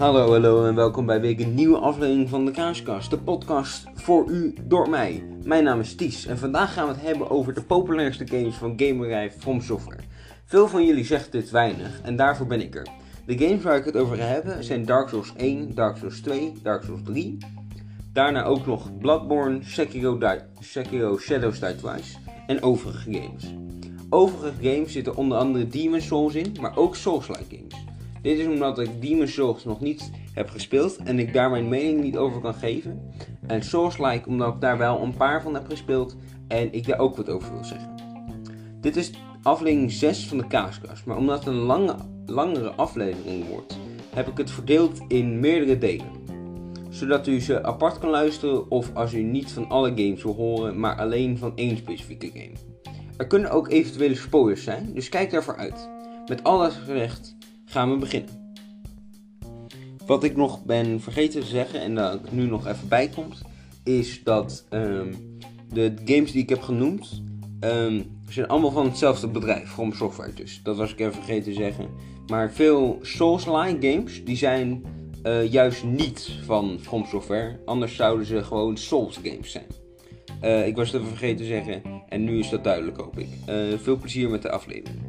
Hallo, hallo en welkom bij weer een nieuwe aflevering van de Kaaskast. De podcast voor u door mij. Mijn naam is Ties en vandaag gaan we het hebben over de populairste games van gamerbedrijf From Software. Veel van jullie zegt dit weinig en daarvoor ben ik er. De games waar ik het over ga hebben zijn Dark Souls 1, Dark Souls 2, Dark Souls 3. Daarna ook nog Bloodborne, Sekiro, Sekiro Shadows Die Twice en overige games. Overige games zitten onder andere Demon Souls in, maar ook Souls-like games. Dit is omdat ik Demon Souls nog niet heb gespeeld en ik daar mijn mening niet over kan geven. En Souls-like omdat ik daar wel een paar van heb gespeeld en ik daar ook wat over wil zeggen. Dit is aflevering 6 van de Kaaskast, maar omdat het een lange, langere aflevering wordt, heb ik het verdeeld in meerdere delen. Zodat u ze apart kan luisteren of als u niet van alle games wil horen, maar alleen van één specifieke game. Er kunnen ook eventuele spoilers zijn, dus kijk daarvoor uit. Met alles gezegd gaan we beginnen. Wat ik nog ben vergeten te zeggen en dat ik nu nog even bijkomt, is dat ehm, de games die ik heb genoemd, ehm, zijn allemaal van hetzelfde bedrijf, From Software dus. Dat was ik even vergeten te zeggen. Maar veel Souls-like games, die zijn eh, juist niet van From Software. Anders zouden ze gewoon Souls games zijn. Eh, ik was het even vergeten te zeggen en nu is dat duidelijk hoop ik. Eh, veel plezier met de aflevering.